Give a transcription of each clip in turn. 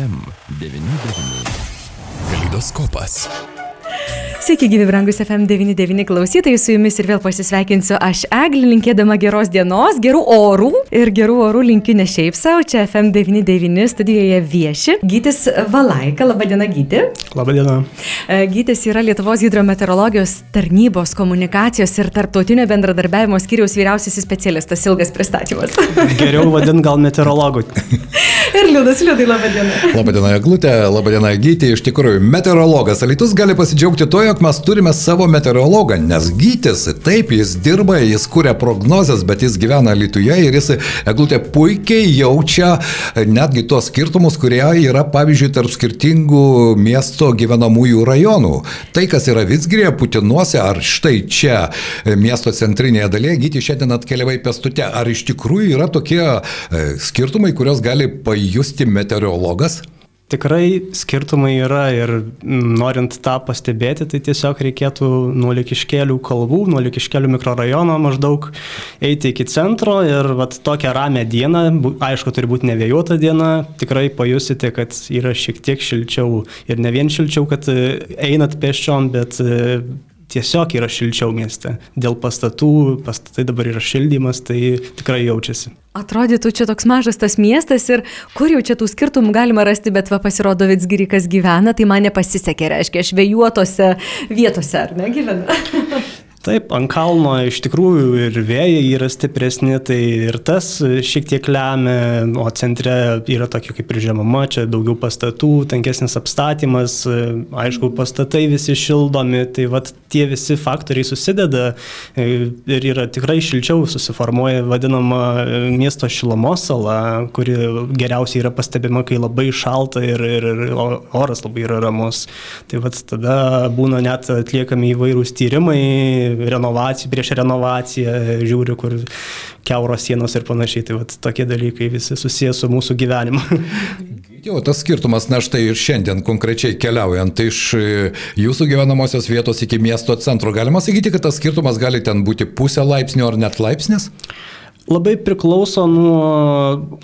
FM99. Kaleidoskopas. Sveiki, gyvi brangus FM99 klausytojai, su jumis ir vėl pasisveikinsiu aš Eglį, linkėdama geros dienos, gerų orų ir gerų orų linkiu ne šiaip savo, čia FM99 studijoje vieši Gytis Valaika, laba diena Gyti. Labą dieną. Gytis yra Lietuvos hidrometeorologijos tarnybos komunikacijos ir tarptautinio bendradarbiavimo skyriaus vyriausiasis specialistas, ilgas pristatymas. Geriau vadint gal meteorologu. ir Liudas Liudai, laba diena. Labą dieną, Glutė, labą dieną, Gyti, iš tikrųjų, meteorologas. Alitus gali pasidžiaugti to, jog mes turime savo meteorologą, nes gytis, taip, jis dirba, jis kuria prognozes, bet jis gyvena Lietuvoje ir jis, eglutė, puikiai jaučia netgi tos skirtumus, kurie yra, pavyzdžiui, tarp skirtingų miesto gyvenamųjų rajonų. Tai, kas yra Vitsgrėje, Putinuose ar štai čia miesto centrinėje dalyje, gyti šiandien atkeliavai pestute. Ar iš tikrųjų yra tokie skirtumai, kurios gali pajusti meteorologas? Tikrai skirtumai yra ir norint tą pastebėti, tai tiesiog reikėtų nuo likiškelių kalvų, nuo likiškelių mikrorajono maždaug eiti iki centro ir vat, tokią ramę dieną, aišku, turi būti nevėjota diena, tikrai pajusite, kad yra šiek tiek šilčiau ir ne vien šilčiau, kad einat pėsčiom, bet tiesiog yra šilčiau mieste. Dėl pastatų, pastatai dabar yra šildymas, tai tikrai jaučiasi. Atrodytų, čia toks mažas tas miestas ir kur jau čia tų skirtumų galima rasti, bet va pasirodo Vitsgirikas gyvena, tai man nepasisekė, reiškia, švėjuotose vietose, ar ne gyvena? Taip, ant kalno iš tikrųjų ir vėjai yra stipresni, tai ir tas šiek tiek lemia, o centre yra tokia kaip ir žemama, čia daugiau pastatų, tankesnis apstatymas, aišku, pastatai visi šildomi, tai vad tie visi faktoriai susideda ir yra tikrai šilčiau susiformuoja vadinama miesto šilumos sala, kuri geriausiai yra pastebima, kai labai šalta ir, ir, ir oras labai yra ramus. Tai vad tada būna net atliekami įvairūs tyrimai renovacijų, prieš renovaciją, žiūriu, kur keuros sienos ir panašiai. Tai vat, tokie dalykai visi susijęs su mūsų gyvenimu. Jo, tas skirtumas, na štai ir šiandien konkrečiai keliaujant iš jūsų gyvenamosios vietos iki miesto centro, galima sakyti, kad tas skirtumas gali ten būti pusę laipsnio ar net laipsnis? Labai priklauso nuo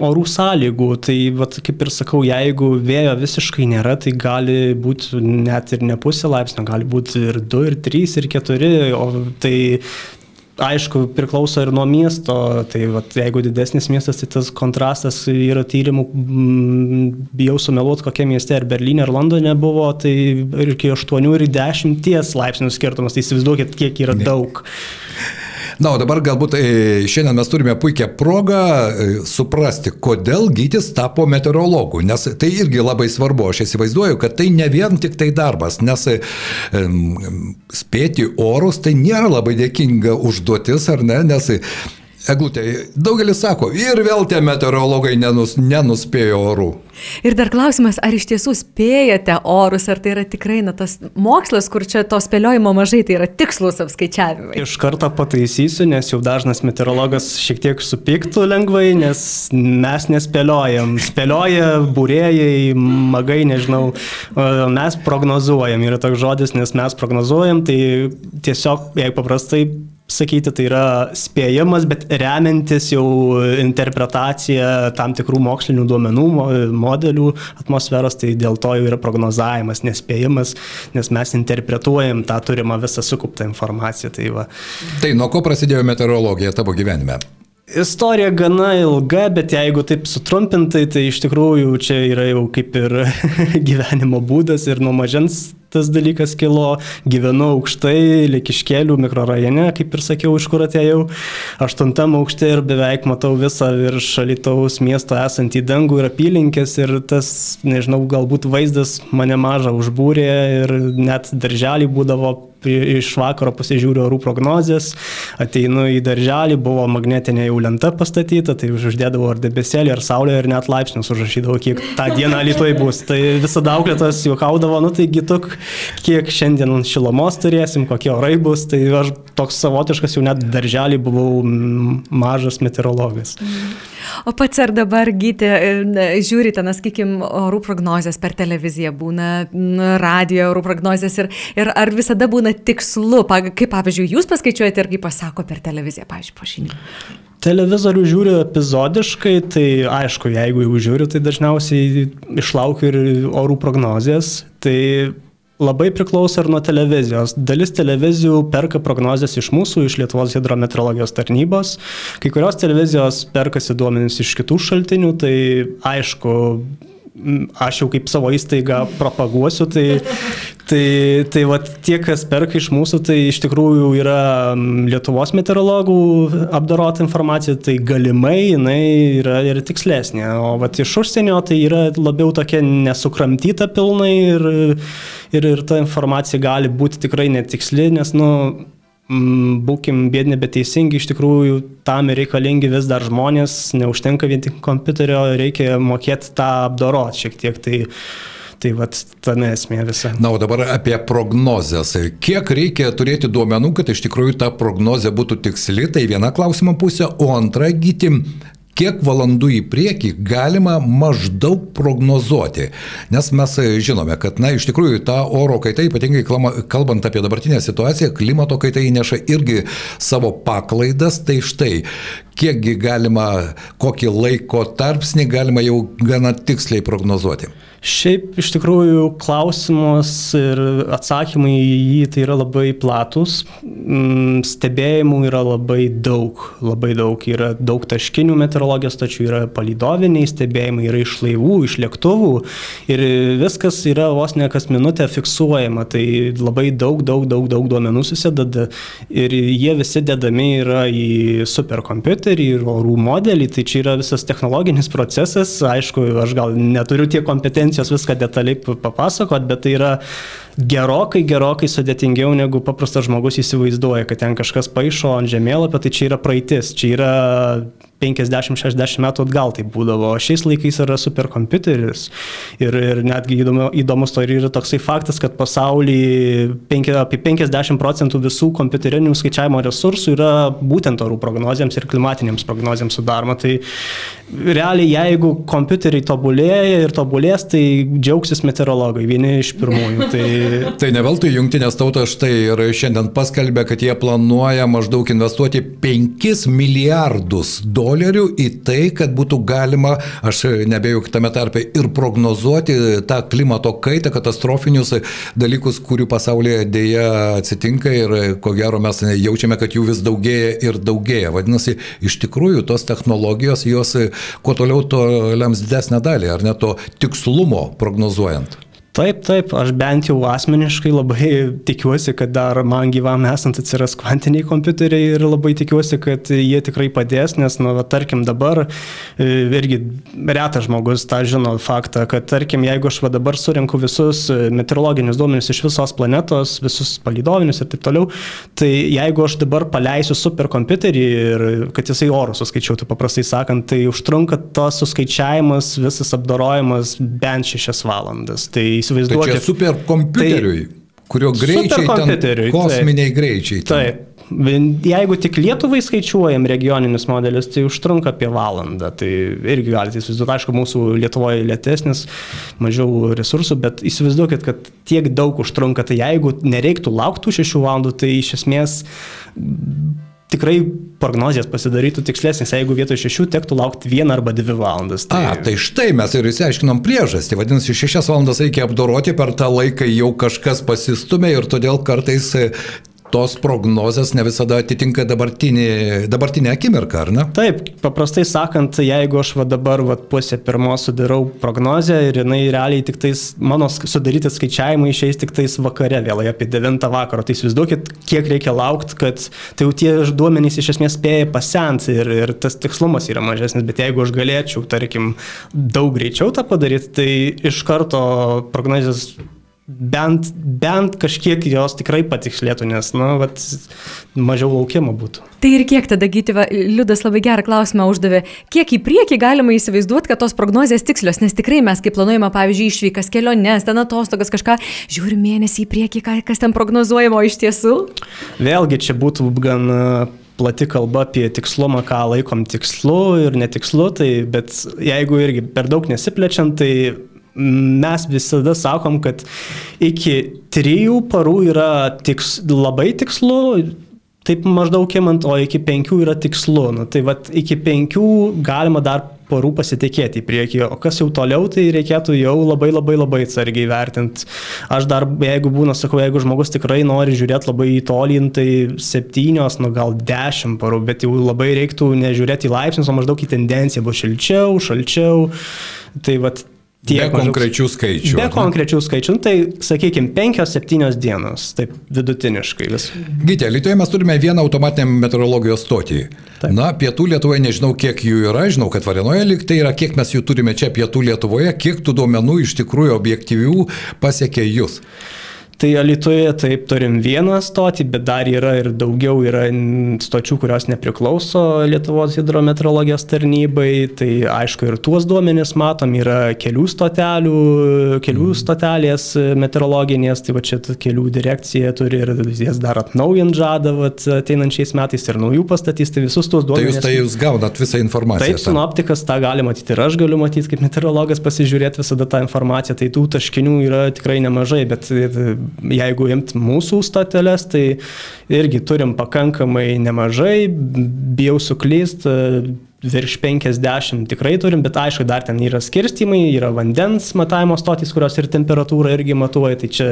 orų sąlygų. Tai, vat, kaip ir sakau, jeigu vėjo visiškai nėra, tai gali būti net ir ne pusė laipsnio, gali būti ir 2, ir 3, ir 4. O tai aišku, priklauso ir nuo miesto. Tai vat, jeigu didesnis miestas, tai tas kontrastas yra tyrimų, bijau sumeluoti, kokie mieste, ar Berlyne, ar Londone buvo, tai ir iki 8 ir 10 laipsnių skirtumas. Tai įsivaizduokit, kiek yra daug. Na, o dabar galbūt šiandien mes turime puikią progą suprasti, kodėl gytis tapo meteorologu, nes tai irgi labai svarbu. Aš įsivaizduoju, kad tai ne vien tik tai darbas, nes spėti orus tai nėra labai dėkinga užduotis, ar ne, nes Eglutė, daugelis sako, ir vėl tie meteorologai nenus, nenuspėjo orų. Ir dar klausimas, ar iš tiesų spėjate orus, ar tai yra tikrai na, tas mokslas, kur čia to spėliojimo mažai, tai yra tikslus apskaičiavimai. Iš karto pataisysiu, nes jau dažnas meteorologas šiek tiek supyktų lengvai, nes mes nespėliojam. Spėlioja būrėjai, magai, nežinau, mes prognozuojam. Yra toks žodis, nes mes prognozuojam, tai tiesiog, jei paprastai sakyti, tai yra spėjimas, bet remiantis jau interpretacija tam tikrų mokslinių duomenų, modelių atmosferos, tai dėl to jau yra prognozavimas, nespėjimas, nes mes interpretuojam tą turimą visą sukauptą informaciją. Tai, va. tai nuo ko prasidėjo meteorologija tavo gyvenime? Istorija gana ilga, bet jeigu taip sutrumpintai, tai iš tikrųjų čia yra jau kaip ir gyvenimo būdas ir nuo mažens tas dalykas kilo, gyvenu aukštai, Likiškėlių mikrorajone, kaip ir sakiau, iš kur atėjau, aštuntam aukšte ir beveik matau visą virš šalitaus miesto esantį dangų ir apylinkės ir tas, nežinau, galbūt vaizdas mane mažą užbūrė ir net darželį būdavo iš vakaro pasižiūriu orų prognozės, ateinu į darželį, buvo magnetinė jau lenta pastatyta, tai uždėdavau ar debesėlį, ar saulę, ir net laipsnius užrašydavau, kiek tą dieną Lietuvoje bus. Tai visada auklėtas juokaudavo, nu taigi tuk, kiek šiandien šilumos turėsim, kokie orai bus, tai aš toks savotiškas jau net darželį buvau mažas meteorologas. O pats ar dabar gyti, žiūrite, na, sakykim, orų prognozijas per televiziją būna, radio orų prognozijas ir, ir ar visada būna tikslu, kaip pavyzdžiui, jūs paskaičiuojate ir kaip pasako per televiziją, pavyzdžiui, pažinį? Televizorių žiūriu epizodiškai, tai aišku, jeigu jau žiūriu, tai dažniausiai išlaukiu ir orų prognozijas. Tai Labai priklauso ir nuo televizijos. Dalis televizijų perka prognozes iš mūsų, iš Lietuvos hidrometeorologijos tarnybos. Kai kurios televizijos perkasi duomenys iš kitų šaltinių, tai aišku, aš jau kaip savo įstaigą propaguosiu, tai, tai, tai va, tie, kas perka iš mūsų, tai iš tikrųjų yra Lietuvos meteorologų apdarota informacija, tai galimai jinai yra ir tikslesnė, o va, iš užsienio tai yra labiau tokia nesukramtyta pilnai ir ir, ir ta informacija gali būti tikrai netiksli, nes, nu, būkim bėdini, bet teisingi, iš tikrųjų tam reikalingi vis dar žmonės, neužtenka vien tik kompiuterio, reikia mokėti tą apdorot šiek tiek. Tai, Tai vad, tame esmė visa. Na, o dabar apie prognozes. Kiek reikia turėti duomenų, kad iš tikrųjų ta prognozė būtų tiksli, tai viena klausimo pusė, o antra gyti, kiek valandų į priekį galima maždaug prognozuoti. Nes mes žinome, kad, na, iš tikrųjų, ta oro kaita, ypatingai kalbant apie dabartinę situaciją, klimato kaita įneša irgi savo paklaidas. Tai štai, kiekgi galima, kokį laiko tarpsnį galima jau gana tiksliai prognozuoti. Šiaip iš tikrųjų klausimas ir atsakymai į jį tai yra labai platus. Mm, stebėjimų yra labai daug, labai daug. Yra daug taškinių meteorologijos, tačiau yra palidoviniai stebėjimai, yra iš laivų, iš lėktuvų ir viskas yra vos ne kas minutę fiksuojama. Tai labai daug, daug, daug, daug duomenų susideda ir jie visi dedami yra į superkompiuterį ir orų modelį. Tai čia yra visas technologinis procesas. Aišku, aš gal neturiu tiek kompetencijos viską detaliai papasakot, bet tai yra gerokai, gerokai sudėtingiau negu paprastas žmogus įsivaizduoja, kad ten kažkas paaišo ant žemėlapio, tai čia yra praeitis, čia yra 50-60 metų atgal tai būdavo, o šiais laikais yra superkompiuteris ir, ir netgi įdomu, įdomus to ir yra toksai faktas, kad pasaulyje apie 50 procentų visų kompiuterinių skaičiavimo resursų yra būtent orų prognozijams ir klimatinėms prognozijams sudaroma. Tai realiai jeigu kompiuteriai tobulėja ir tobulės, tai džiaugsis meteorologai, vieni iš pirmųjų. Tai, tai ne veltui jungtinės tautos štai ir šiandien paskelbė, kad jie planuoja maždaug investuoti 5 milijardus dolerių į tai, kad būtų galima, aš nebėjau tame tarpe, ir prognozuoti tą klimato kaitą, katastrofinius dalykus, kurių pasaulyje dėja atsitinka ir ko gero mes jaučiame, kad jų vis daugėja ir daugėja. Vadinasi, iš tikrųjų tos technologijos, jos kuo toliau, to lems didesnę dalį, ar ne to tikslumo prognozuojant. Taip, taip, aš bent jau asmeniškai labai tikiuosi, kad dar man gyvam esant atsiras kvantiniai kompiuteriai ir labai tikiuosi, kad jie tikrai padės, nes, nu, va, tarkim, dabar e, irgi retas žmogus tą žino faktą, kad, tarkim, jeigu aš va dabar surinku visus meteorologinius duomenis iš visos planetos, visus palidovinius ir taip toliau, tai jeigu aš dabar paleisiu superkompiuterį ir kad jisai orus suskaičiuotų, paprastai sakant, tai užtrunka tas suskaičiavimas, visas apdorojimas bent šešias valandas. Tai įsivaizduokite. Tai superkompiuteriui, tai kurio greičiai ten kosminiai taip, greičiai. Ten. Taip. Jeigu tik Lietuvai skaičiuojam regioninius modelius, tai užtrunka apie valandą. Tai irgi galite įsivaizduoti, aišku, mūsų Lietuvoje lėtesnis, mažiau resursų, bet įsivaizduokit, kad tiek daug užtrunka, tai jeigu nereiktų lauktų šešių valandų, tai iš esmės tikrai prognozijas pasidarytų tikslesnės, jeigu vietoj šešių tektų laukti vieną arba dvi valandas. Tai... A, tai štai mes ir įsiaiškinom priežastį. Vadinasi, šešias valandas reikia apdoroti, per tą laiką jau kažkas pasistumė ir todėl kartais tos prognozės ne visada atitinka dabartinį, dabartinę akimirką, ar ne? Taip, paprastai sakant, jeigu aš va dabar va, pusę pirmos sudarau prognozę ir jinai realiai tik tais, mano sudaryti skaičiavimai išeis tik tais vakare, vėlai apie 9 vakaro, tai įsivaizduokit, kiek reikia laukti, kad tai jau tie duomenys iš esmės spėja pasent ir, ir tas tikslumas yra mažesnis, bet jeigu aš galėčiau, tarkim, daug greičiau tą padaryti, tai iš karto prognozijas bent, bent kažkiek jos tikrai patikslėtų, nes, na, vat, mažiau laukimo būtų. Tai ir kiek tada gytiva, Liudas labai gerą klausimą uždavė, kiek į priekį galima įsivaizduoti, kad tos prognozijas tikslios, nes tikrai mes, kai planuojame, pavyzdžiui, išvykas keliones, ten atostogas kažką, žiūrim mėnesį į priekį, kas ten prognozuojama iš tiesų. Vėlgi čia būtų gan plati kalba apie tikslumą, ką laikom tikslu ir netikslu, tai bet jeigu irgi per daug nesiplečiant, tai mes visada sakom, kad iki trijų parų yra tiks, labai tikslu, taip maždaug imant, o iki penkių yra tikslu. Nu, tai vad iki penkių galima dar porų pasitikėti į priekį, o kas jau toliau, tai reikėtų jau labai labai labai atsargiai vertinti. Aš dar, jeigu būna, sakau, jeigu žmogus tikrai nori žiūrėti labai į tolį, tai septynios, nu gal dešimt porų, bet jau labai reiktų nežiūrėti į laipsnius, o maždaug į tendenciją, bus šilčiau, šalčiau. Tai vad Tiek be konkrečių skaičių. Be konkrečių skaičių, nu, tai sakykime, 5-7 dienos, taip vidutiniškai vis. Gytė, Lietuvoje mes turime vieną automatinę meteorologijos stotį. Taip. Na, pietų Lietuvoje nežinau, kiek jų yra, žinau, kad Varenoje liktai yra, kiek mes jų turime čia pietų Lietuvoje, kiek tų duomenų iš tikrųjų objektyvių pasiekia jūs. Tai Alitoje taip turim vieną stotį, bet dar yra ir daugiau yra stočių, kurios nepriklauso Lietuvos hidrometeorologijos tarnybai. Tai aišku ir tuos duomenis matom, yra kelių stotelių, kelių mhm. stotelės meteorologinės, tai va čia kelių direkcija turi ir jas dar atnaujint žada ateinančiais metais ir naujų pastatys, tai visus tuos duomenis. Tai jūs, tai jūs gaunat visą informaciją. Taip, sinoptikas tą gali matyti ir aš galiu matyti kaip meteorologas pasižiūrėti visada tą informaciją, tai tų taškinių yra tikrai nemažai, bet jeigu imt mūsų stateles, tai irgi turim pakankamai nemažai, bijau suklyst, virš 50 tikrai turim, bet aišku, dar ten yra skirstimai, yra vandens matavimo stotys, kurios ir temperatūrą irgi matuoja, tai čia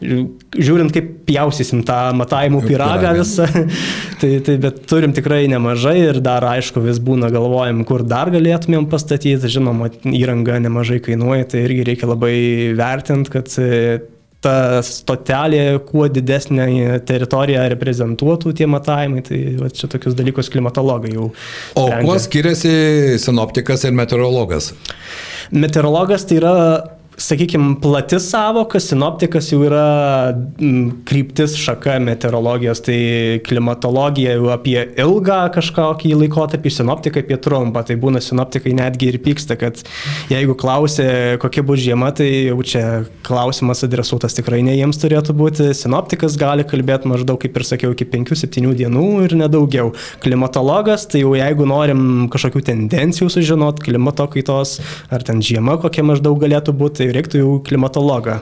žiūrint, kaip pjausysim tą matavimų piragą visą, tai, tai bet turim tikrai nemažai ir dar aišku vis būna galvojam, kur dar galėtumėm pastatyti, žinoma, įranga nemažai kainuoja, tai irgi reikia labai vertinti, kad ta stotelė kuo didesnę teritoriją reprezentuotų tie matavimai, tai va, čia tokius dalykus klimatologai jau. O sprendžia. kuo skiriasi sinoptikas ir meteorologas? Meteorologas tai yra sakykime, plati savoka, sinoptikas jau yra kryptis šaka meteorologijos, tai klimatologija jau apie ilgą kažkokį laikotarpį, sinoptikai apie trumpą. Tai būna sinoptikai netgi ir pyksta, kad jeigu klausė, kokia bus žiema, tai jau čia klausimas adresuotas tikrai ne jiems turėtų būti. Sinoptikas gali kalbėti maždaug, kaip ir sakiau, iki 5-7 dienų ir nedaugiau. Klimatologas, tai jau jeigu norim kažkokių tendencijų sužinot, klimato kaitos, ar ten žiema kokia maždaug galėtų būti, tai reiktų jau klimatologą.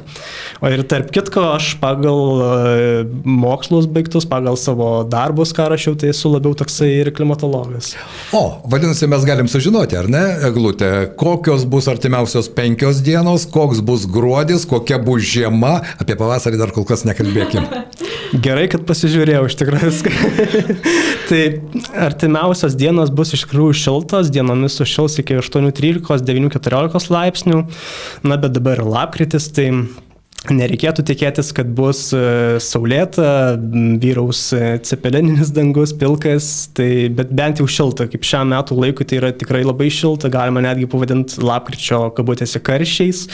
O ir tarp kitko, aš pagal e, mokslus baigtus, pagal savo darbus, ką rašiau, tai esu labiau toksai ir klimatologas. O, vadinasi, mes galim sužinoti, ar ne, Eglutė, kokios bus artimiausios penkios dienos, koks bus gruodis, kokia bus žiema, apie pavasarį dar kol kas nekalbėkime. Gerai, kad pasižiūrėjau iš tikrųjų. tai artimiausios dienos bus iš tikrųjų šiltos, dienomis sušils iki 8-13, 9-14 laipsnių. Na, bet dabar lapkritis, tai Nereikėtų tikėtis, kad bus e, saulėta, vyraus e, cepelininis dangus, pilkas, tai, bet bent jau šilta, kaip šiam metų laikui tai yra tikrai labai šilta, galima netgi pavadinti lapkričio kabutėse karščiais,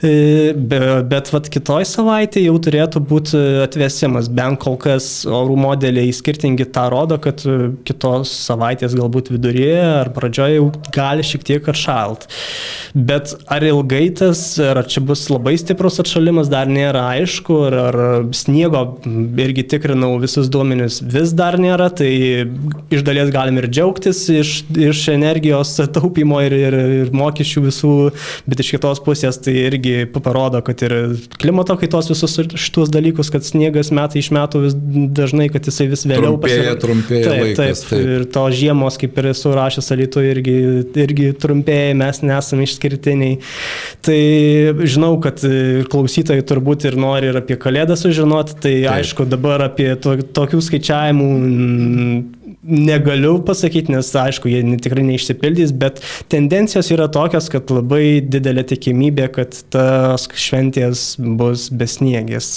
e, bet, bet vat, kitoj savaitė jau turėtų būti atvėsimas, bent kol kas orų modeliai skirtingi tą rodo, kad kitos savaitės galbūt viduryje ar pradžioje jau gali šiek tiek atšalt. Bet ar ilgai tas, ar čia bus labai stiprus atšalimas, kol dar nėra aišku, ar, ar sniego irgi tikrinau visus duomenis vis dar nėra, tai iš dalies galim ir džiaugtis iš, iš energijos taupimo ir, ir, ir mokesčių visų, bet iš kitos pusės tai irgi parodo, kad ir klimato kaitos visus šitus dalykus, kad sniegas metai iš metų vis dažnai, kad jisai vis vėliau pasirūpėja. Trumpėja, taip, laikas, taip, taip. Ir to žiemos, kaip ir esu rašęs Alito, irgi, irgi trumpėja, mes nesame išskirtiniai. Tai žinau, kad klausytojai klausytojai turbūt ir nori ir apie Kalėdą sužinoti, tai Taip. aišku, dabar apie to, tokių skaičiavimų negaliu pasakyti, nes aišku, jie tikrai neišsipildys, bet tendencijos yra tokios, kad labai didelė tikimybė, kad tas šventės bus besniegės.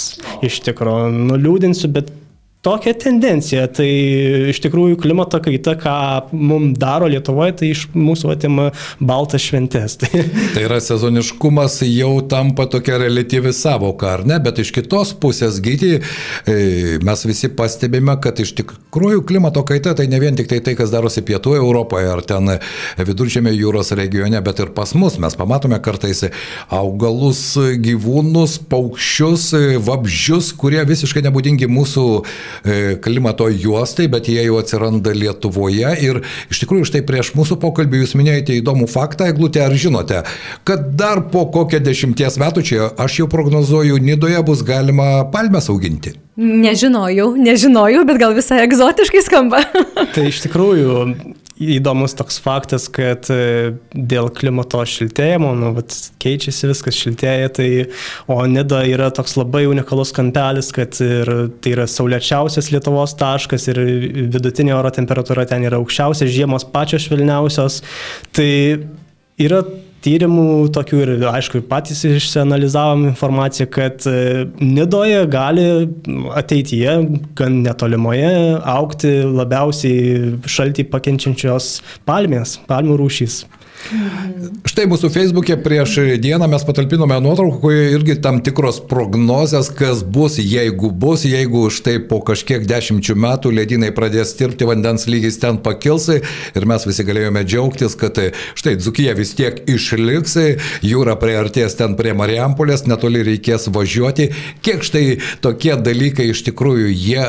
Iš tikrųjų, nuliūdinsiu, bet tokia tendencija. Tai iš tikrųjų klimato kaita, ką mums daro Lietuvoje, tai iš mūsų atima baltas šventės. Tai... tai yra sezoniškumas jau tampa tokia relatyvi savoka, ar ne? Bet iš kitos pusės gyti e, mes visi pastebime, kad iš tikrųjų klimato kaita tai ne vien tik tai tai, kas darosi pietų Europoje ar ten viduržėmė jūros regione, bet ir pas mus. Mes pamatome kartais augalus, gyvūnus, paukščius, vabžius, kurie visiškai nebūdingi mūsų e, klimato juostai, bet jie jau atsiranda Lietuvoje. Ir iš tikrųjų, štai prieš mūsų pokalbį jūs minėjote įdomų faktą, Eglutė, ar žinote, kad dar po kokią dešimties metų čia aš jau prognozuoju, Nidoje bus galima palmės auginti. Nežinojau, nežinojau, bet gal visai egzotiškai skamba. Tai iš tikrųjų įdomus toks faktas, kad e, dėl klimato šiltėjimo, nu, vat, keičiasi viskas šiltėja, tai o Nida yra toks labai unikalus kampelis, kad ir tai yra saulėčiausias Lietuvos taškas ir vidutinė oro temperatūra ten yra aukščiausia, žiemos pačios švelniausios. Tai yra tyrimų tokių ir aišku patys išsianalizavom informaciją, kad e, Nidoje gali ateityje, gan netolimoje, aukti labiausiai šaltį pakenčiančios palmės, palmių rūšys. Štai mūsų Facebook'e prieš dieną mes patalpinome nuotrauką, kurioje irgi tam tikros prognozės, kas bus, jeigu bus, jeigu štai po kažkiek dešimčių metų ledynai pradės tirpti, vandens lygis ten pakils ir mes visi galėjome džiaugtis, kad štai Dzukija vis tiek išliks, jūra priartės ten prie Marijampolės, netoli reikės važiuoti. Kiek štai tokie dalykai iš tikrųjų jie,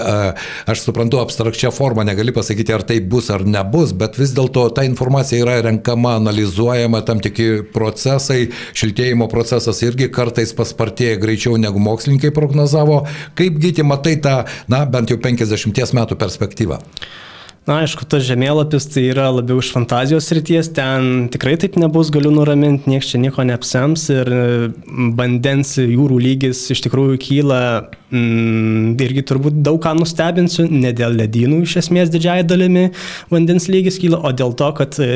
aš suprantu, abstrakčia forma, negali pasakyti, ar tai bus ar nebus, bet vis dėlto ta informacija yra renkama, analizuojama analizuojama tam tikri procesai, šiltėjimo procesas irgi kartais paspartėja greičiau negu mokslininkai prognozavo. Kaip gyti matai tą, na, bent jau 50 metų perspektyvą? Na, aišku, tas žemėlapis tai yra labiau iš fantazijos ryties, ten tikrai taip nebus, galiu nuraminti, niekas čia nieko neapsems ir vandens jūrų lygis iš tikrųjų kyla mm, irgi turbūt daug ką nustebinsiu, ne dėl ledynų iš esmės didžiai dalimi vandens lygis kyla, o dėl to, kad e,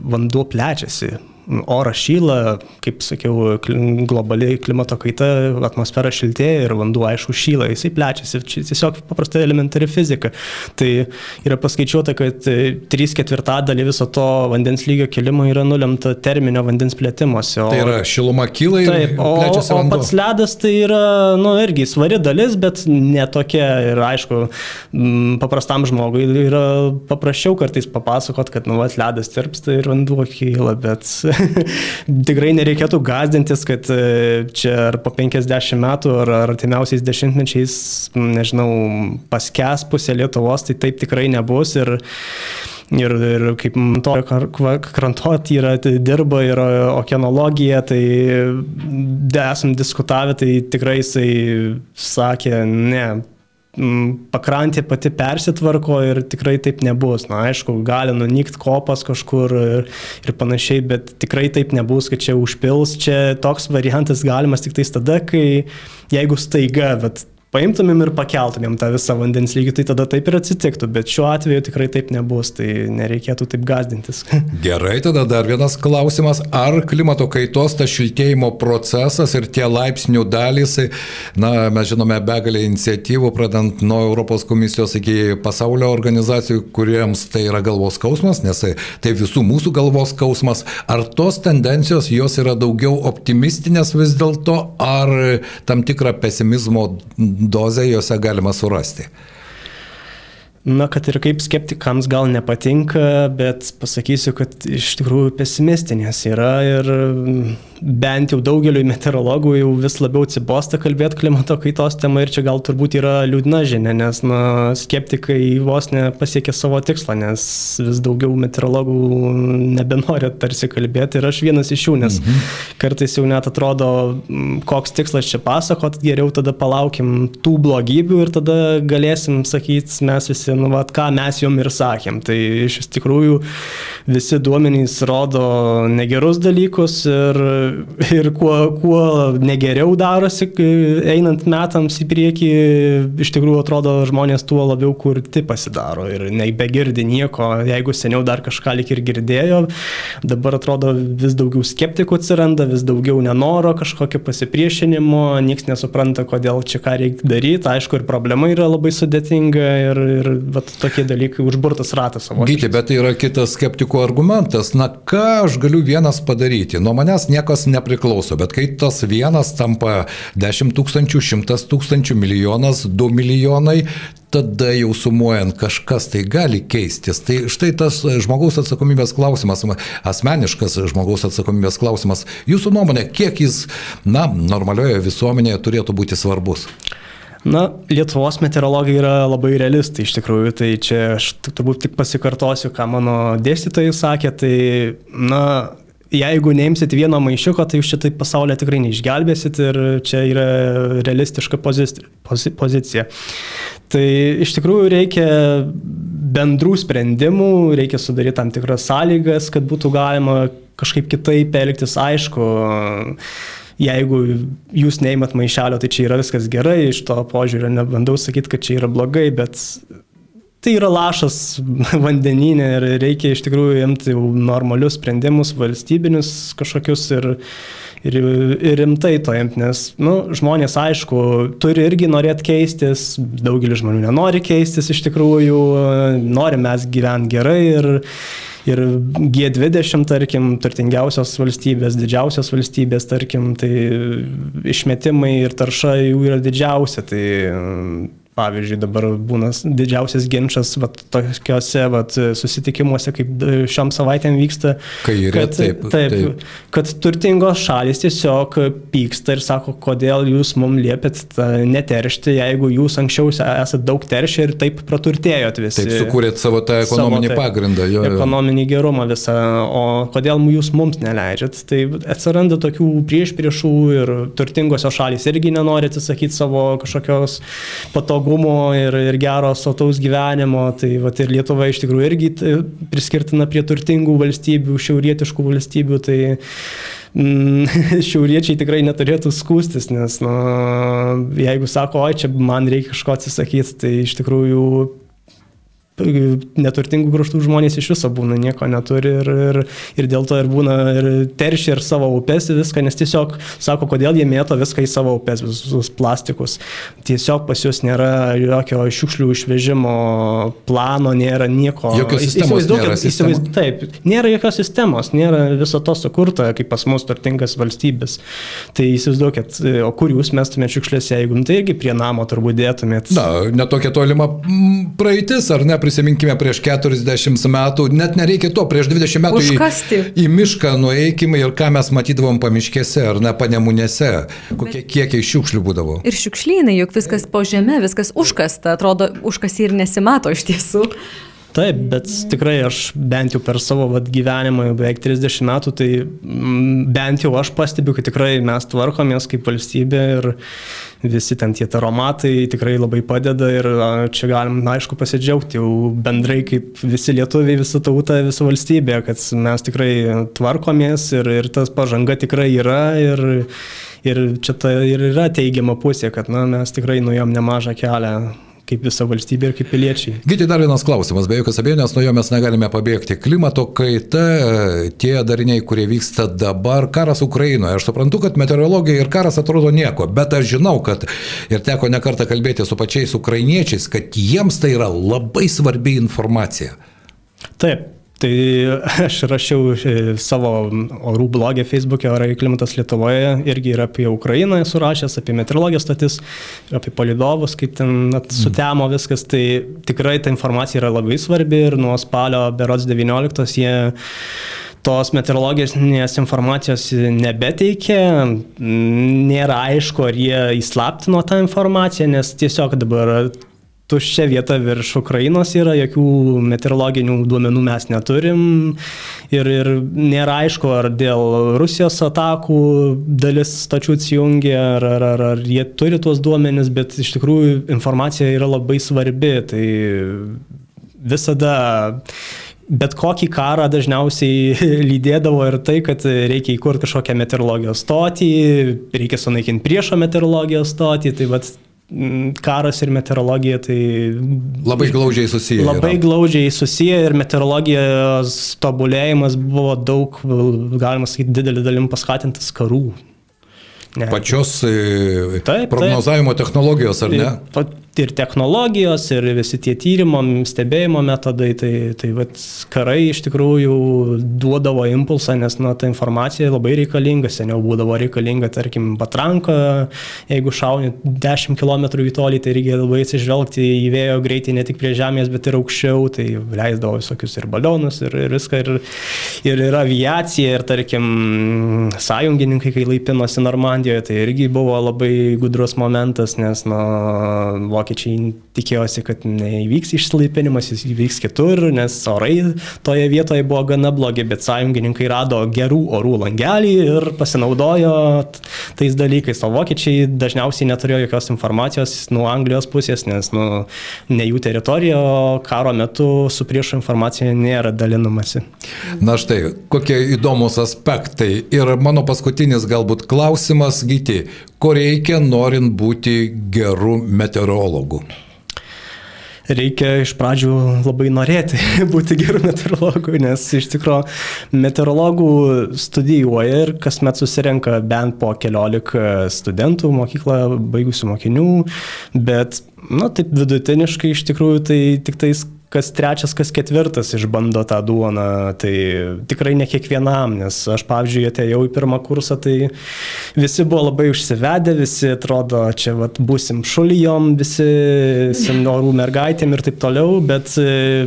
vanduo plečiasi oras šyla, kaip sakiau, globaliai klimato kaita, atmosfera šiltėja ir vanduo aišku šyla, jisai plečiasi, čia tiesiog paprastai elementari fizika. Tai yra paskaičiuota, kad 3 ketvirtadalį viso to vandens lygio kilimo yra nulemta terminio vandens plėtimuose. O, tai yra šiluma kyla ir taip, o, plečiasi vanduo. O pats ledas tai yra, nu, irgi svari dalis, bet netokia ir aišku, paprastam žmogui yra paprasčiau kartais papasakot, kad, nu, vat, ledas tirpsta ir vanduo kyla, bet tikrai nereikėtų gazdintis, kad e, čia ar po 50 metų, ar artimiausiais dešimtmečiais, nežinau, paskes pusė Lietuvos, tai taip tikrai nebus. Ir, ir, ir kaip to krantot yra, tai dirba ir okeanologija, tai esam diskutavę, tai tikrai jisai sakė, ne, pakrantė pati persitvarko ir tikrai taip nebus. Na, aišku, gali nunykt kopas kažkur ir, ir panašiai, bet tikrai taip nebus, kad čia užpils. Čia toks variantas galimas tik tais tada, kai jeigu staiga, bet paimtumėm ir pakeltumėm tą visą vandens lygį, tai tada taip ir atsitiktų, bet šiuo atveju tikrai taip nebus, tai nereikėtų taip gazdintis. Gerai, tada dar vienas klausimas, ar klimato kaitos tas šiltėjimo procesas ir tie laipsnių dalys, na, mes žinome begalę iniciatyvų, pradant nuo Europos komisijos iki pasaulio organizacijų, kuriems tai yra galvos skausmas, nes tai visų mūsų galvos skausmas, ar tos tendencijos jos yra daugiau optimistinės vis dėlto, ar tam tikrą pesimizmo dozę juose galima surasti. Na, kad ir kaip skeptikams gal nepatinka, bet pasakysiu, kad iš tikrųjų pesimistinės yra ir bent jau daugeliu meteorologų jau vis labiau atsibosta kalbėti klimato kaitos tema ir čia gal turbūt yra liūdna žinia, nes na, skeptikai vos nepasiekė savo tikslą, nes vis daugiau meteorologų nebenori tarsi kalbėti ir aš vienas iš jų, nes mhm. kartais jau net atrodo, koks tikslas čia pasakot, geriau tada palaukim tų blogybių ir tada galėsim sakyti mes visi nu, vat, ką mes jom ir sakėm. Tai iš tikrųjų visi duomenys rodo negerus dalykus ir, ir kuo, kuo negeriau darosi, einant metams į priekį, iš tikrųjų atrodo žmonės tuo labiau kurti pasidaro ir nebegirdi nieko, jeigu seniau dar kažką lik ir girdėjo, dabar atrodo vis daugiau skeptikų atsiranda, vis daugiau nenoro kažkokio pasipriešinimo, niekas nesupranta, kodėl čia ką reikia daryti, aišku, ir problema yra labai sudėtinga ir, ir vat, tokie dalykai užburtas ratas savo. Gyti, bet tai yra kitas skeptikų argumentas. Na, ką aš galiu vienas padaryti? Nuo manęs niekas nepriklauso, bet kai tas vienas tampa 10 tūkstančių, 100 tūkstančių, milijonas, 2 milijonai, tada jau sumuojant kažkas tai gali keistis. Tai štai tas žmogaus atsakomybės klausimas, asmeniškas žmogaus atsakomybės klausimas, jūsų nuomonė, kiek jis, na, normalioje visuomenėje turėtų būti svarbus? Na, Lietuvos meteorologai yra labai realistai iš tikrųjų, tai čia aš turbūt tik pasikartosiu, ką mano dėstytojai sakė, tai, na, jeigu neimsit vieno maišiuko, tai jūs šitai pasaulyje tikrai neišgelbėsit ir čia yra realistiška pozici pozicija. Tai iš tikrųjų reikia bendrų sprendimų, reikia sudaryti tam tikras sąlygas, kad būtų galima kažkaip kitaip elgtis, aišku. Jeigu jūs neįmat maišelio, tai čia yra viskas gerai, iš to požiūrio nebandau sakyti, kad čia yra blogai, bet tai yra lašas vandeninė ir reikia iš tikrųjų imti normalius sprendimus, valstybinius kažkokius ir, ir, ir rimtai to imti, nes nu, žmonės, aišku, turi irgi norėti keistis, daugelis žmonių nenori keistis iš tikrųjų, nori mes gyventi gerai ir, ir G20, tarkim, turtingiausios valstybės, didžiausios valstybės, tarkim, tai išmetimai ir tarša jų yra didžiausia. Tai Pavyzdžiui, dabar būna didžiausias ginčas vat, tokiuose vat, susitikimuose, kaip šiom savaitėm vyksta. Kairė, kad, taip, taip, taip. Kad turtingos šalis tiesiog pyksta ir sako, kodėl jūs mums liepėt neteršti, jeigu jūs anksčiau esate daug teršę ir taip praturtėjot visi. Taip, sukūrėt savo tą ekonominį savo, taip, pagrindą. Jo, jo. Ekonominį gerumą visą, o kodėl jūs mums neleidžiat. Tai atsiranda tokių prieš priešų ir turtingosios šalis irgi nenori atsisakyti savo kažkokios patogų saugumo ir, ir gero sotaus gyvenimo. Tai vat, ir Lietuva iš tikrųjų irgi priskirtina prie turtingų valstybių, šiaurietiškų valstybių. Tai mm, šiauriečiai tikrai neturėtų skūstis, nes nu, jeigu sako, oi, čia man reikia kažko atsisakyti, tai iš tikrųjų neturtingų kraštų žmonės iš viso būna, nieko neturi ir, ir, ir dėl to ir būna ir teršia ir savo upes ir viską, nes tiesiog sako, kodėl jie mėto viską į savo upes, visus plastikus. Tiesiog pas jūs nėra jokio šiukšlių išvežimo plano, nėra nieko. Jokios sistemos. Nėra įsivaizduokit, taip, nėra jokios sistemos, nėra viso to sukurta, kaip pas mus turtingas valstybės. Tai įsivaizduokit, o kur jūs mestumėte šiukšlės, jeigu nu, tai irgi prie namo turbūt dėtumėt. Na, netokia tolima praeitis, ar ne? Prisiminkime prieš 40 metų, net nereikia to, prieš 20 metų Užkasti. į, į mišką nueikime ir ką mes matydavom pamiškėse ar ne panemunėse, kokie kiekiai šiukšlių būdavo. Ir šiukšlynai, juk viskas po žemė, viskas užkasta, atrodo, užkasi ir nesimato iš tiesų. Taip, bet tikrai aš bent jau per savo vat, gyvenimą, jau beveik 30 metų, tai m, bent jau aš pastebiu, kad tikrai mes tvarkomės kaip valstybė ir visi ten tie taromatai tikrai labai padeda ir čia galim, na, aišku, pasidžiaugti jau bendrai kaip visi lietuviai, visa tauta, visa valstybė, kad mes tikrai tvarkomės ir, ir tas pažanga tikrai yra ir, ir čia ta ir yra teigiama pusė, kad na, mes tikrai nuėjom nemažą kelią kaip visa valstybė ir kaip piliečiai. Gyti dar vienas klausimas, be jokios abejonės, nuo jo mes negalime pabėgti. Klimato kaita, tie dariniai, kurie vyksta dabar, karas Ukrainoje. Aš suprantu, kad meteorologija ir karas atrodo nieko, bet aš žinau, kad ir teko nekartą kalbėti su pačiais ukrainiečiais, kad jiems tai yra labai svarbi informacija. Taip, Tai aš rašiau e, savo orų blogę Facebook'e Orai klimatas Lietuvoje, irgi ir apie Ukrainą esu rašęs, apie meteorologijos statis, apie palidovus, kaip ten sutemo viskas. Tai tikrai ta informacija yra labai svarbi ir nuo spalio berods 19 jie tos meteorologinės informacijos nebeteikia, nėra aišku, ar jie įslaptino tą informaciją, nes tiesiog dabar tuščia vieta virš Ukrainos yra, jokių meteorologinių duomenų mes neturim ir, ir nėra aišku, ar dėl Rusijos atakų dalis stačių atsijungia, ar, ar, ar, ar jie turi tuos duomenis, bet iš tikrųjų informacija yra labai svarbi. Tai visada bet kokį karą dažniausiai lydėdavo ir tai, kad reikia įkurti kažkokią meteorologijos stotį, reikia sunaikinti priešo meteorologijos stotį, tai vat karas ir meteorologija tai... Labai glaudžiai susiję. Labai yra. glaudžiai susiję ir meteorologijos tobulėjimas buvo daug, galima sakyti, didelį dalim paskatintas karų. Ne. Pačios e, taip, prognozavimo taip. technologijos, ar ne? ir technologijos, ir visi tie tyrimo, stebėjimo metodai, tai, tai vat, karai iš tikrųjų duodavo impulsą, nes na, ta informacija labai reikalinga, seniau būdavo reikalinga, tarkim, patranka, jeigu šauni 10 km į tolį, tai reikia labai atsižvelgti į vėjo greitį ne tik prie žemės, bet ir aukščiau, tai leisdavo visokius ir balionus, ir, ir viską, ir, ir, ir aviacija, ir tarkim, sąjungininkai, kai laipinosi Normandijoje, tai irgi buvo labai gudrus momentas, nes, na, vokiečiai tikėjosi, kad neįvyks išsilaipinimas, jis įvyks kitur, nes orai toje vietoje buvo gana blogi, bet sąjungininkai rado gerų orų langelį ir pasinaudojo tais dalykais. O vokiečiai dažniausiai neturėjo jokios informacijos nuo Anglijos pusės, nes nu, ne jų teritorija, o karo metu su priešo informacija nėra dalinamasi. Na štai, kokie įdomus aspektai. Ir mano paskutinis galbūt klausimas, Gyti, ko reikia norint būti geru meteorologu? reikia iš pradžių labai norėti būti geru meteorologu, nes iš tikrųjų meteorologų studijuoja ir kasmet susirenka bent po keliolika studentų mokyklą baigusių mokinių, bet, na, taip vidutiniškai iš tikrųjų tai tik tais kas trečias, kas ketvirtas išbando tą duoną, tai tikrai ne kiekvienam, nes aš, pavyzdžiui, atėjau į pirmą kursą, tai visi buvo labai užsivedę, visi atrodo, čia vat, busim šulijom, visi seniorų mergaitėm ir taip toliau, bet e,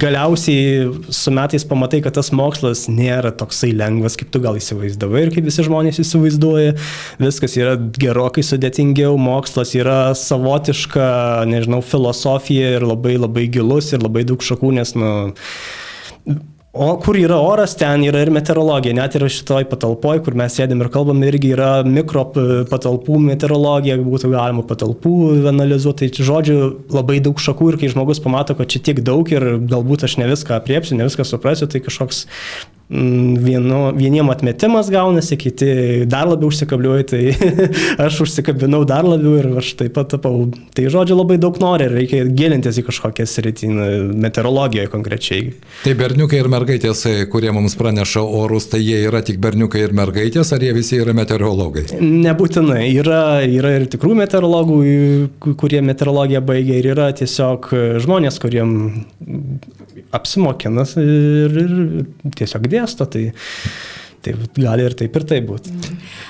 galiausiai su metais pamatai, kad tas mokslas nėra toksai lengvas, kaip tu gal įsivaizdavai ir kaip visi žmonės įsivaizduoja. Viskas yra gerokai sudėtingiau, mokslas yra savotiška, nežinau, filosofija ir labai labai gilus. Ir labai daug šakų, nes, nu, O kur yra oras, ten yra ir meteorologija. Net ir šitoj patalpoj, kur mes sėdėm ir kalbam, irgi yra mikro patalpų meteorologija, būtų galima patalpų analizuoti. Tai žodžiu, labai daug šakų ir kai žmogus pamato, kad čia tiek daug ir galbūt aš ne viską apriepsiu, ne viską suprasiu, tai kažkoks vienu, vieniem atmetimas gaunasi, kiti dar labiau užsikabliuoja, tai aš užsikabinau dar labiau ir aš taip pat tapau. Tai žodžiu labai daug nori ir reikia gilintis į kažkokią sritį, meteorologiją konkrečiai. Tai berniukai ir mergaitės, kurie mums praneša orus, tai jie yra tik berniukai ir mergaitės, ar jie visi yra meteorologai? Nebūtinai. Yra, yra ir tikrų meteorologų, kurie meteorologiją baigia ir yra tiesiog žmonės, kuriem apsimokinas ir, ir tiesiog dėsto. Tai, Tai gali ir taip, ir taip būti.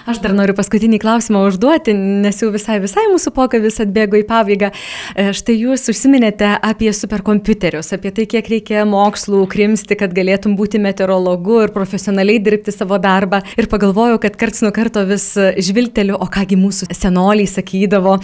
Aš dar noriu paskutinį klausimą užduoti, nes jau visai, visai mūsų pokalbis atbėgo į pabaigą. E, štai jūs užsiminėte apie superkompiuterius, apie tai, kiek reikia mokslų krimsti, kad galėtum būti meteorologu ir profesionaliai dirbti savo darbą. Ir pagalvojau, kad karts nuo karto vis žvilgteliu, o kągi mūsų senoliai sakydavo,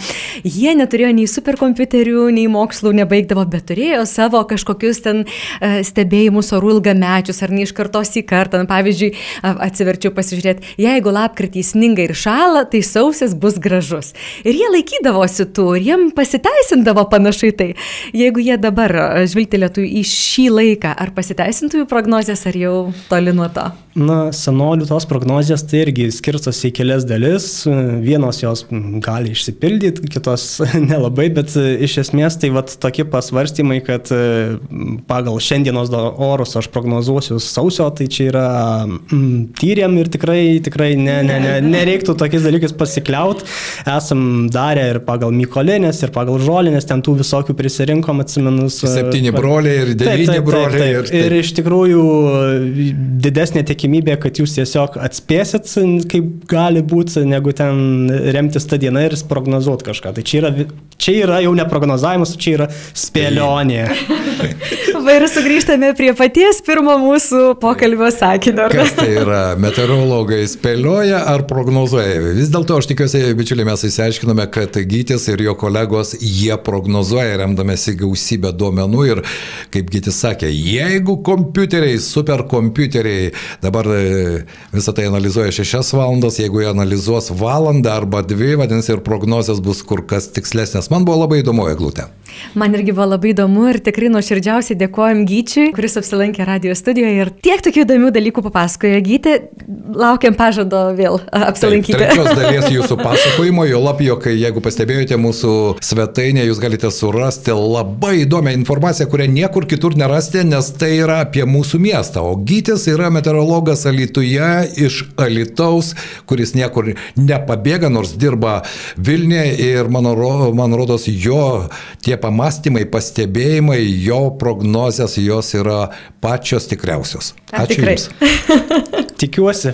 jie neturėjo nei superkompiuterių, nei mokslų nebaigdavo, bet turėjo savo kažkokius ten e, stebėjimus orų ilgamečius ar ne iš kartos į kartą. Pavyzdžiui, atsiverčiau pasižiūrėti, jeigu lapkritį sninga ir šala, tai sausis bus gražus. Ir jie laikydavosi tų, ir jiem pasiteisindavo panašiai tai. Jeigu jie dabar žvilgtelėtų į šį laiką, ar pasiteisintų jų prognozijas, ar jau toli nuo to? Na, senolių tos prognozijas tai irgi skirstosi į kelias dalis. Vienos jos gali išsipildyti, kitos nelabai, bet iš esmės tai vat tokie pasvarstymai, kad pagal šiandienos orus aš prognozuosiu sausio, tai čia yra mm, tyrėm ir tikrai, tikrai ne, ne, ne, nereiktų tokiais dalykais pasikliaut. Esam darę ir pagal Mykolinės, ir pagal Žolinės, ten tų visokių prisirinkom atsimenus. Septyni broliai ir devyni taip, taip, broliai. Taip, taip. Ir, taip. ir iš tikrųjų didesnė tikimybė, kad jūs tiesiog atspėsit, kaip gali būti, negu ten remtis tą dieną ir prognozuoti kažką. Tai čia yra, čia yra jau ne prognozavimas, čia yra spėlionė. Va ir sugrįžtame prie paties pirmo mūsų pokalbio sakinio. Kas tai yra? Meteorologai spėlioja ar prognozuoja? Vis dėlto aš tikiuosi, bičiuliai, mes įsiaiškinome, kad Gytis ir jo kolegos, jie prognozuoja remdamėsi gausybę duomenų ir, kaip Gytis sakė, jeigu kompiuteriai, superkompiuteriai dabar e, visą tai analizuoja 6 valandas, jeigu jie analizuos valandą arba 2, vadinasi, ir prognozijas bus kur kas tikslesnės. Man buvo labai įdomu, Eglutė. Man irgi buvo labai įdomu ir tikrai nuoširdžiausiai dėkuoju dėkojom Gyčiui, kuris apsilankė radio studijoje ir tiek tokių įdomių dalykų papasakojo Gyti. Laukiam pažado vėl apsilankyti. Taip, trečios dalies jūsų pasakojimo, jo lapio, kai jeigu pastebėjote mūsų svetainę, jūs galite surasti labai įdomią informaciją, kurią niekur kitur nerasite, nes tai yra apie mūsų miestą. O Gytis yra meteorologas Alituje iš Alitaus, kuris niekur nepabėga, nors dirba Vilniuje ir man, man rodos jo tie pamastymai, pastebėjimai, jo prognozės, jos yra pačios tikriausios. Ačiū tikrai? Jums. Tikiuosi.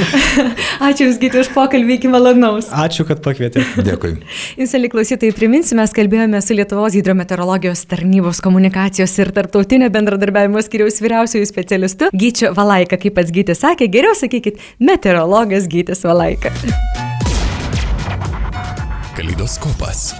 Ačiū Jums, Gyti, už pokalbį, iki malonaus. Ačiū, kad pakvietėte. Dėkui. Jūs, aliklausytai, priminsiu, mes kalbėjome su Lietuvos hidrometeorologijos tarnybos komunikacijos ir tarptautinio bendradarbiavimo skiriaus vyriausiųjų specialistu Gyčiu Valaika. Kaip pats Gytis sakė, geriau sakykit, meteorologas Gytis Valaika. Kaleidoskopas.